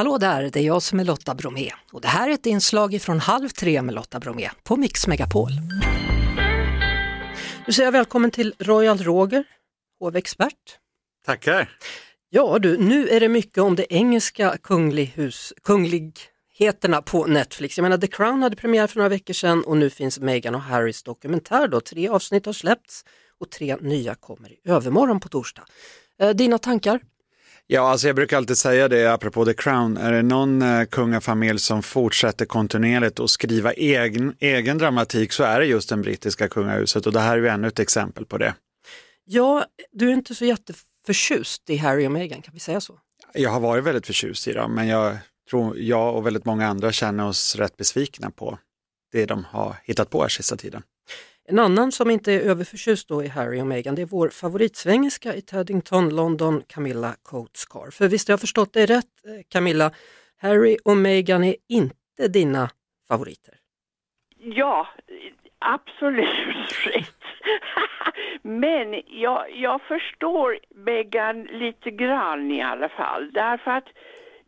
Hallå där, det är jag som är Lotta Bromé och det här är ett inslag från Halv tre med Lotta Bromé på Mix Megapol. Nu säger jag välkommen till Royal Roger, hovexpert. Tackar! Ja du, nu är det mycket om det engelska kunglighus, kungligheterna på Netflix. Jag menar The Crown hade premiär för några veckor sedan och nu finns Meghan och Harrys dokumentär då. Tre avsnitt har släppts och tre nya kommer i övermorgon på torsdag. Eh, dina tankar? Ja, alltså jag brukar alltid säga det apropå The Crown. Är det någon eh, kungafamilj som fortsätter kontinuerligt att skriva egen, egen dramatik så är det just det brittiska kungahuset och det här är ju ännu ett exempel på det. Ja, du är inte så jätteförtjust i Harry och Meghan, kan vi säga så? Jag har varit väldigt förtjust i dem, men jag tror jag och väldigt många andra känner oss rätt besvikna på det de har hittat på här sista tiden. En annan som inte är överförtjust då i Harry och Meghan, det är vår favoritsvengelska i Teddington, London, Camilla Coatscar. För visst har jag förstått dig rätt eh, Camilla, Harry och Meghan är inte dina favoriter? Ja, absolut rätt. Men jag, jag förstår Meghan lite grann i alla fall, därför att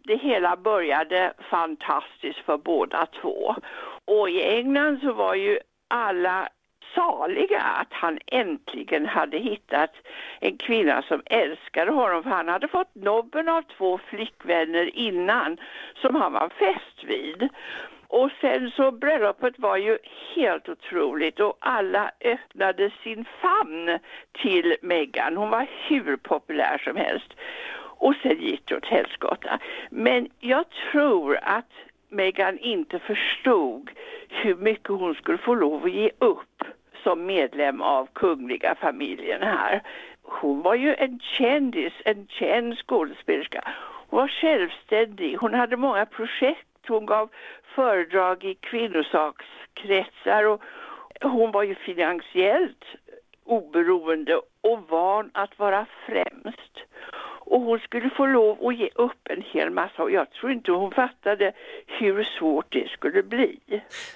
det hela började fantastiskt för båda två. Och i England så var ju alla saliga att han äntligen hade hittat en kvinna som älskade honom för han hade fått nobben av två flickvänner innan som han var fäst vid. Och sen så bröllopet var ju helt otroligt och alla öppnade sin famn till Meghan. Hon var hur populär som helst. Och sen gick det åt helskotta. Men jag tror att Meghan inte förstod hur mycket hon skulle få lov att ge upp som medlem av kungliga familjen här. Hon var ju en kändis, en känd skådespelerska. Hon var självständig, hon hade många projekt, hon gav föredrag i kvinnosakskretsar och hon var ju finansiellt oberoende och van att vara främst och hon skulle få lov att ge upp en hel massa och jag tror inte hon fattade hur svårt det skulle bli.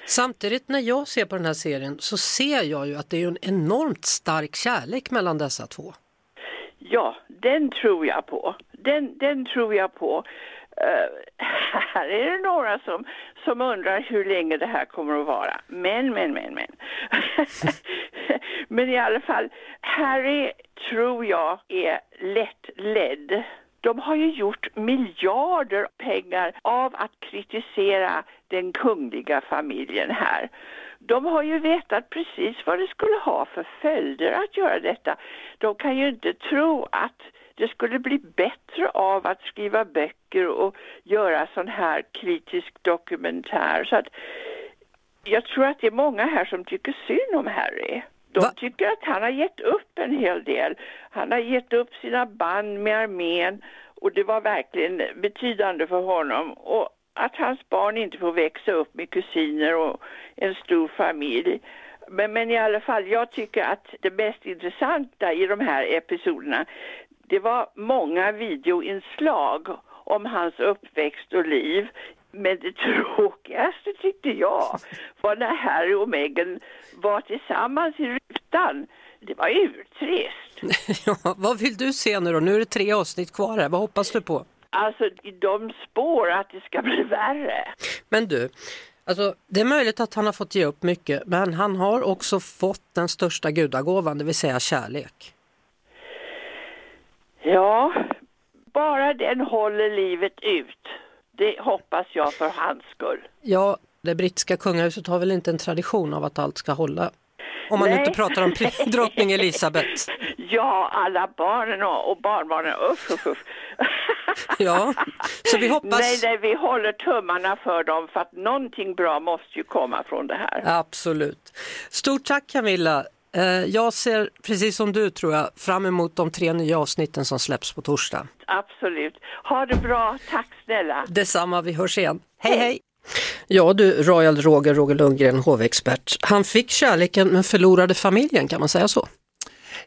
Samtidigt när jag ser på den här serien så ser jag ju att det är en enormt stark kärlek mellan dessa två. Ja, den tror jag på. Den, den tror jag på. Uh, här är det några som, som undrar hur länge det här kommer att vara. Men, men, men, men. men i alla fall, Harry tror jag är lättledd. De har ju gjort miljarder pengar av att kritisera den kungliga familjen här. De har ju vetat precis vad det skulle ha för följder att göra detta. De kan ju inte tro att det skulle bli bättre av att skriva böcker och göra sån här kritisk dokumentär. Så att jag tror att det är många här som tycker synd om Harry. De Va? tycker att han har gett upp en hel del. Han har gett upp sina band med armén och det var verkligen betydande för honom. Och att hans barn inte får växa upp med kusiner och en stor familj. Men, men i alla fall, jag tycker att det mest intressanta i de här episoderna det var många videoinslag om hans uppväxt och liv. Men det tråkigaste tyckte jag var när Harry och Meghan var tillsammans i rutan. Det var urtrist. ja, vad vill du se nu då? Nu är det tre avsnitt kvar här. Vad hoppas du på? Alltså, de spår att det ska bli värre. Men du, Alltså, det är möjligt att han har fått ge upp mycket men han har också fått den största gudagåvan, det vill säga kärlek. Ja, bara den håller livet ut. Det hoppas jag för hans skull. Ja, det brittiska kungahuset har väl inte en tradition av att allt ska hålla? Om man Nej. inte pratar om drottning Elisabeth. Ja, alla barnen och, och barnbarnen, usch, usch, usch. Ja, så vi hoppas... Nej, nej, vi håller tummarna för dem för att någonting bra måste ju komma från det här. Absolut. Stort tack Camilla. Eh, jag ser, precis som du tror jag, fram emot de tre nya avsnitten som släpps på torsdag. Absolut. Ha det bra, tack snälla. Detsamma, vi hörs igen. Hej hej! Ja du, Royal Roger, Roger Lundgren, hovexpert. Han fick kärleken men förlorade familjen, kan man säga så?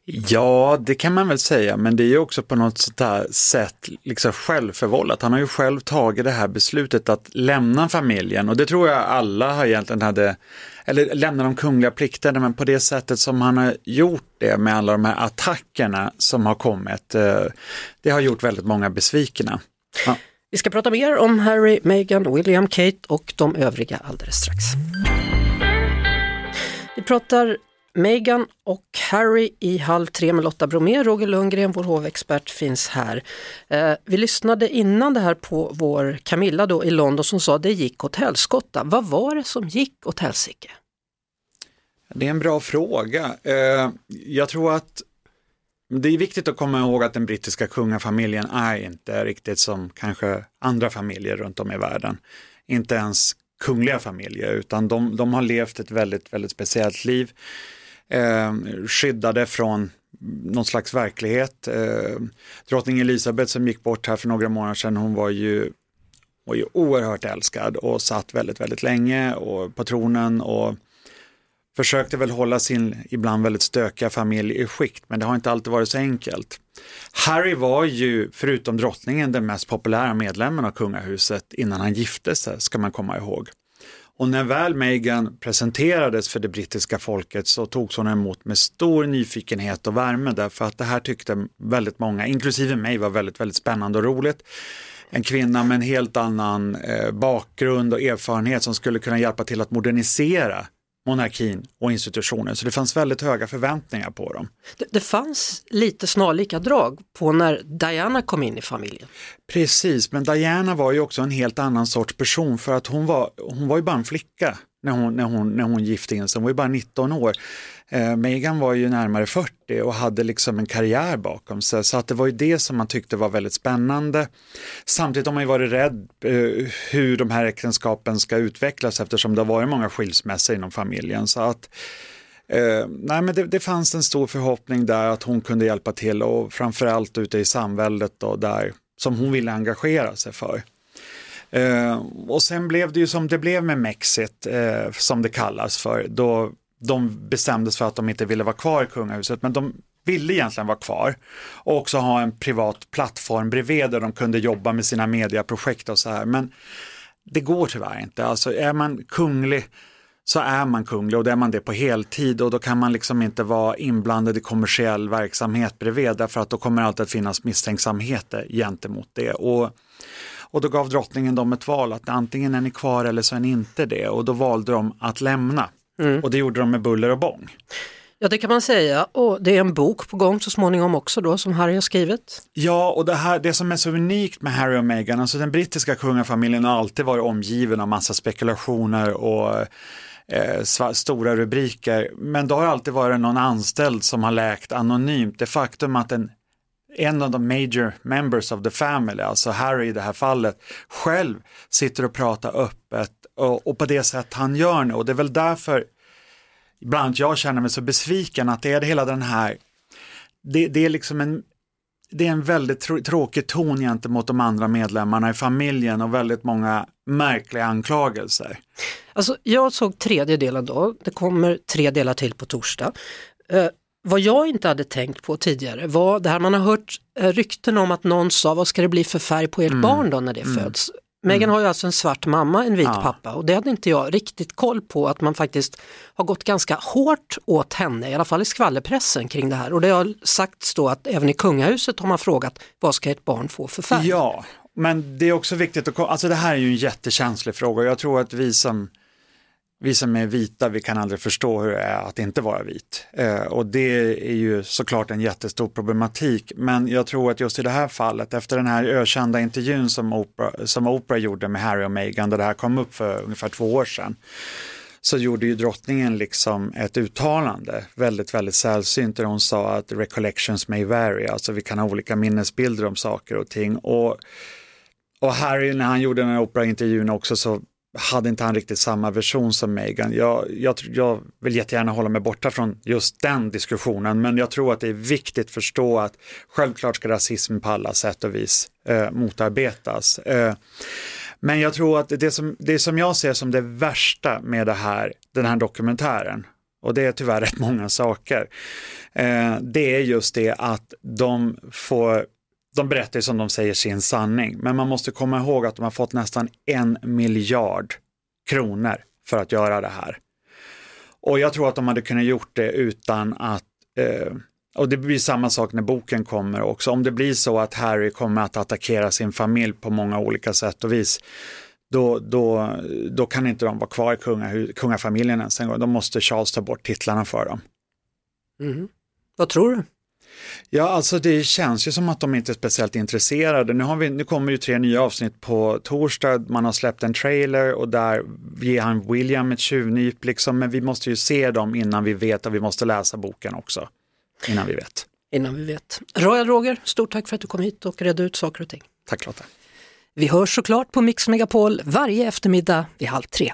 Ja, det kan man väl säga, men det är ju också på något sånt här sätt liksom självförvållat. Han har ju själv tagit det här beslutet att lämna familjen och det tror jag alla har egentligen hade, eller lämna de kungliga plikterna, men på det sättet som han har gjort det med alla de här attackerna som har kommit, eh, det har gjort väldigt många besvikna. Ja. Vi ska prata mer om Harry, Meghan, William, Kate och de övriga alldeles strax. Vi pratar Meghan och Harry i Halv tre med Lotta Bromé. Roger Lundgren, vår hovexpert, finns här. Eh, vi lyssnade innan det här på vår Camilla då i London som sa det gick åt helskotta. Vad var det som gick åt helsike? Det är en bra fråga. Eh, jag tror att det är viktigt att komma ihåg att den brittiska kungafamiljen är inte riktigt som kanske andra familjer runt om i världen. Inte ens kungliga familjer, utan de, de har levt ett väldigt, väldigt speciellt liv. Eh, skyddade från någon slags verklighet. Eh, drottning Elisabeth som gick bort här för några månader sedan, hon var ju, var ju oerhört älskad och satt väldigt, väldigt länge och på tronen och försökte väl hålla sin ibland väldigt stökiga familj i skikt, men det har inte alltid varit så enkelt. Harry var ju, förutom drottningen, den mest populära medlemmen av kungahuset innan han gifte sig, ska man komma ihåg. Och när väl Meghan presenterades för det brittiska folket så togs hon emot med stor nyfikenhet och värme därför att det här tyckte väldigt många, inklusive mig, var väldigt, väldigt spännande och roligt. En kvinna med en helt annan eh, bakgrund och erfarenhet som skulle kunna hjälpa till att modernisera monarkin och institutionen. Så det fanns väldigt höga förväntningar på dem. Det, det, fanns lite snarlika drag på när Diana kom in i familjen. Precis, men Diana var ju också en helt annan sorts person för att hon var, hon var ju bara en flicka när hon, när hon, när hon gifte in sig, hon var ju bara 19 år. Eh, Meghan var ju närmare 40 och hade liksom en karriär bakom sig så att det var ju det som man tyckte var väldigt spännande. Samtidigt har man ju varit rädd eh, hur de här äktenskapen ska utvecklas eftersom det har varit många skilsmässor inom familjen. Så att eh, nej, men det, det, fanns en stor förhoppning där att hon kunde hjälpa till och framförallt ute i samväldet då, där som hon ville engagera sig för. Eh, och sen blev det ju som det blev med Mexit, eh, som det kallas för, då de bestämdes för att de inte ville vara kvar i kungahuset, men de ville egentligen vara kvar och också ha en privat plattform bredvid där de kunde jobba med sina mediaprojekt och så här. Men det går tyvärr inte. Alltså är man kunglig så är man kunglig och då är man det på heltid och då kan man liksom inte vara inblandad i kommersiell verksamhet bredvid därför att då kommer det alltid att finnas misstänksamheter gentemot det. Och, och då gav drottningen dem ett val att antingen är ni kvar eller så är ni inte det och då valde de att lämna. Mm. Och det gjorde de med buller och bång. Ja det kan man säga och det är en bok på gång så småningom också då som Harry har skrivit. Ja och det, här, det som är så unikt med Harry och Meghan, alltså den brittiska kungafamiljen har alltid varit omgiven av massa spekulationer och eh, stora rubriker. Men då har alltid varit någon anställd som har läkt anonymt. Det faktum att en, en av de major members of the family, alltså Harry i det här fallet, själv sitter och pratar öppet och, och på det sätt han gör nu. Och det är väl därför ibland jag känner mig så besviken att det är hela den här, det, det är liksom en det är en väldigt tr tråkig ton gentemot de andra medlemmarna i familjen och väldigt många märkliga anklagelser. Alltså, jag såg tredje delen då, det kommer tre delar till på torsdag. Eh, vad jag inte hade tänkt på tidigare var det här man har hört eh, rykten om att någon sa vad ska det bli för färg på ert mm. barn då när det mm. föds. Megan mm. har ju alltså en svart mamma, en vit ja. pappa och det hade inte jag riktigt koll på att man faktiskt har gått ganska hårt åt henne, i alla fall i skvallerpressen kring det här. Och det har sagts då att även i kungahuset har man frågat vad ska ett barn få för färg? Ja, men det är också viktigt att, alltså det här är ju en jättekänslig fråga jag tror att vi som vi som är vita, vi kan aldrig förstå hur det är att inte vara vit. Eh, och det är ju såklart en jättestor problematik. Men jag tror att just i det här fallet, efter den här ökända intervjun som Oprah, som Oprah gjorde med Harry och Meghan, där det här kom upp för ungefär två år sedan, så gjorde ju drottningen liksom ett uttalande, väldigt, väldigt sällsynt, där hon sa att recollections may vary, alltså vi kan ha olika minnesbilder om saker och ting. Och, och Harry, när han gjorde den här Oprah-intervjun också, så hade inte han riktigt samma version som Meghan. Jag, jag, jag, vill jättegärna hålla mig borta från just den diskussionen, men jag tror att det är viktigt att förstå att självklart ska rasism på alla sätt och vis eh, motarbetas. Eh, men jag tror att det som, det som jag ser som det värsta med det här, den här dokumentären, och det är tyvärr rätt många saker, eh, det är just det att de får de berättar ju som de säger sin sanning, men man måste komma ihåg att de har fått nästan en miljard kronor för att göra det här. Och jag tror att de hade kunnat gjort det utan att, eh, Och det blir samma sak när boken kommer också. Om det blir så att Harry kommer att attackera sin familj på många olika sätt och vis, då, då, då kan inte de vara kvar i kunga, kungafamiljen ens en gång. Då måste Charles ta bort titlarna för dem. Mm. Vad tror du? Ja, alltså det känns ju som att de inte är speciellt intresserade. Nu, har vi, nu kommer ju tre nya avsnitt på torsdag, man har släppt en trailer och där ger han William ett tjuvnyp, liksom, men vi måste ju se dem innan vi vet och vi måste läsa boken också. Innan vi vet. Innan vi vet. Royal Roger, stort tack för att du kom hit och redde ut saker och ting. Tack Lotta. Vi hörs såklart på Mix Megapol varje eftermiddag vid halv tre.